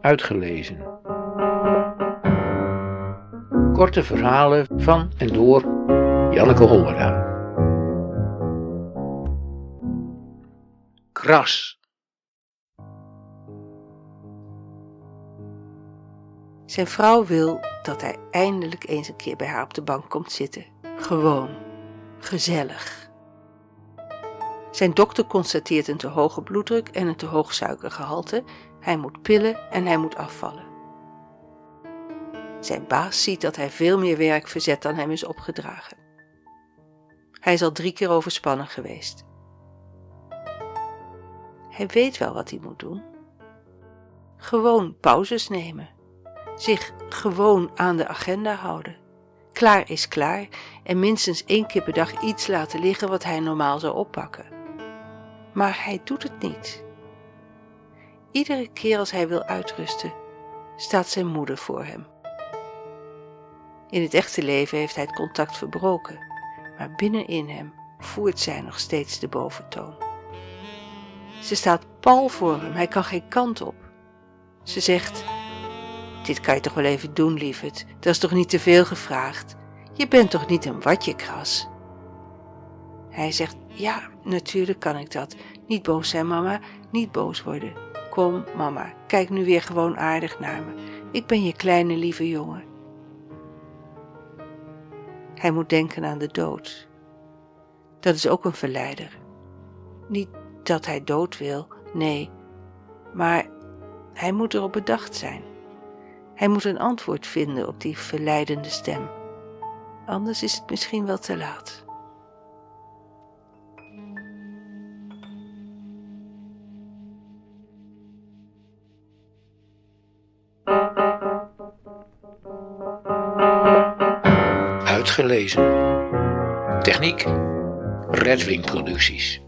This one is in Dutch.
Uitgelezen. Korte verhalen van en door Janneke Hollera. Kras. Zijn vrouw wil dat hij eindelijk eens een keer bij haar op de bank komt zitten. Gewoon. Gezellig. Zijn dokter constateert een te hoge bloeddruk en een te hoog suikergehalte. Hij moet pillen en hij moet afvallen. Zijn baas ziet dat hij veel meer werk verzet dan hem is opgedragen. Hij is al drie keer overspannen geweest. Hij weet wel wat hij moet doen. Gewoon pauzes nemen. Zich gewoon aan de agenda houden. Klaar is klaar en minstens één keer per dag iets laten liggen wat hij normaal zou oppakken maar hij doet het niet. Iedere keer als hij wil uitrusten, staat zijn moeder voor hem. In het echte leven heeft hij het contact verbroken, maar binnenin hem voert zij nog steeds de boventoon. Ze staat pal voor hem, hij kan geen kant op. Ze zegt: Dit kan je toch wel even doen, lieverd, dat is toch niet te veel gevraagd? Je bent toch niet een watjekras? Hij zegt: Ja, natuurlijk kan ik dat. Niet boos zijn, mama, niet boos worden. Kom, mama, kijk nu weer gewoon aardig naar me. Ik ben je kleine lieve jongen. Hij moet denken aan de dood. Dat is ook een verleider. Niet dat hij dood wil, nee, maar hij moet erop bedacht zijn. Hij moet een antwoord vinden op die verleidende stem. Anders is het misschien wel te laat. Uitgelezen. Techniek. Redwing Producties.